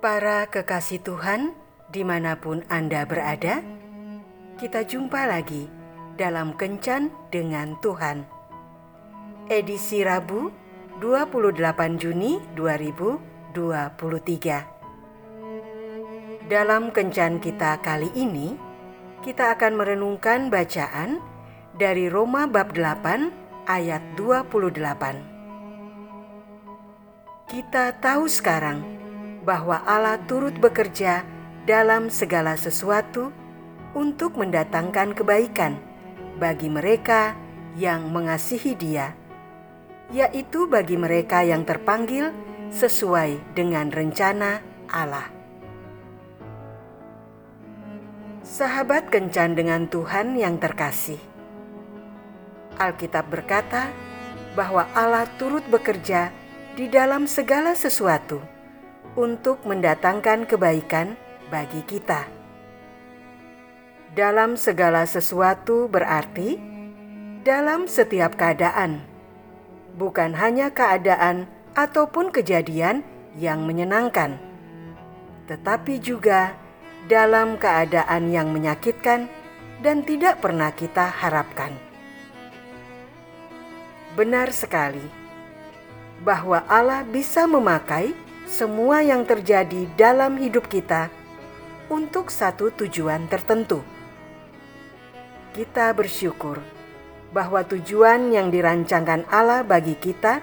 Para kekasih Tuhan, di mana pun Anda berada, kita jumpa lagi dalam Kencan dengan Tuhan. Edisi Rabu 28 Juni 2023. Dalam Kencan kita kali ini, kita akan merenungkan bacaan dari Roma bab 8 ayat 28. Kita tahu sekarang bahwa Allah turut bekerja dalam segala sesuatu untuk mendatangkan kebaikan bagi mereka yang mengasihi Dia, yaitu bagi mereka yang terpanggil sesuai dengan rencana Allah. Sahabat kencan dengan Tuhan yang terkasih, Alkitab berkata bahwa Allah turut bekerja di dalam segala sesuatu untuk mendatangkan kebaikan bagi kita. Dalam segala sesuatu berarti dalam setiap keadaan, bukan hanya keadaan ataupun kejadian yang menyenangkan, tetapi juga dalam keadaan yang menyakitkan dan tidak pernah kita harapkan. Benar sekali bahwa Allah bisa memakai semua yang terjadi dalam hidup kita untuk satu tujuan tertentu. Kita bersyukur bahwa tujuan yang dirancangkan Allah bagi kita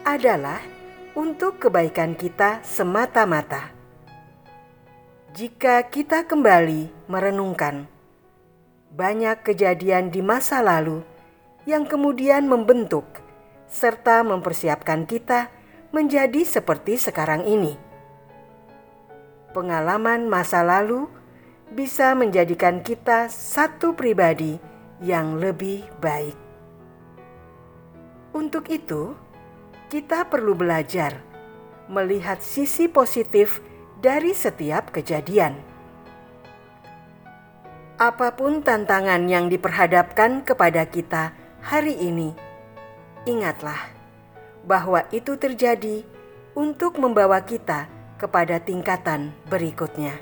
adalah untuk kebaikan kita semata-mata. Jika kita kembali merenungkan banyak kejadian di masa lalu yang kemudian membentuk serta mempersiapkan kita menjadi seperti sekarang ini. Pengalaman masa lalu bisa menjadikan kita satu pribadi yang lebih baik. Untuk itu, kita perlu belajar melihat sisi positif dari setiap kejadian. Apa pun tantangan yang diperhadapkan kepada kita hari ini, ingatlah bahwa itu terjadi untuk membawa kita kepada tingkatan berikutnya.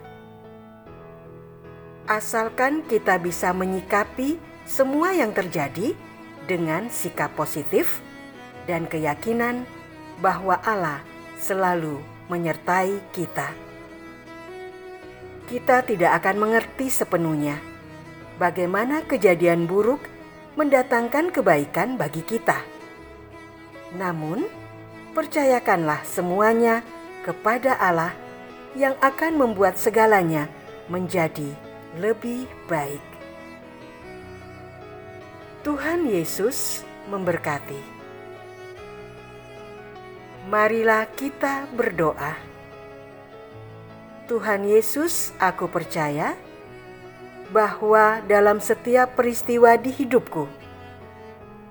Asalkan kita bisa menyikapi semua yang terjadi dengan sikap positif dan keyakinan bahwa Allah selalu menyertai kita. Kita tidak akan mengerti sepenuhnya bagaimana kejadian buruk mendatangkan kebaikan bagi kita namun, percayakanlah semuanya kepada Allah yang akan membuat segalanya menjadi lebih baik. Tuhan Yesus memberkati. Marilah kita berdoa. Tuhan Yesus, aku percaya bahwa dalam setiap peristiwa di hidupku,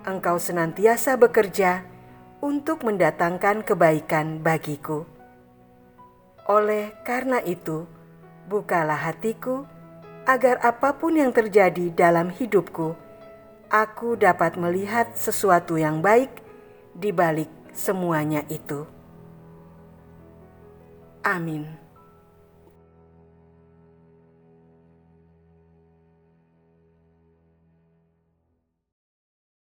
Engkau senantiasa bekerja untuk mendatangkan kebaikan bagiku. Oleh karena itu, bukalah hatiku agar apa pun yang terjadi dalam hidupku, aku dapat melihat sesuatu yang baik di balik semuanya itu. Amin.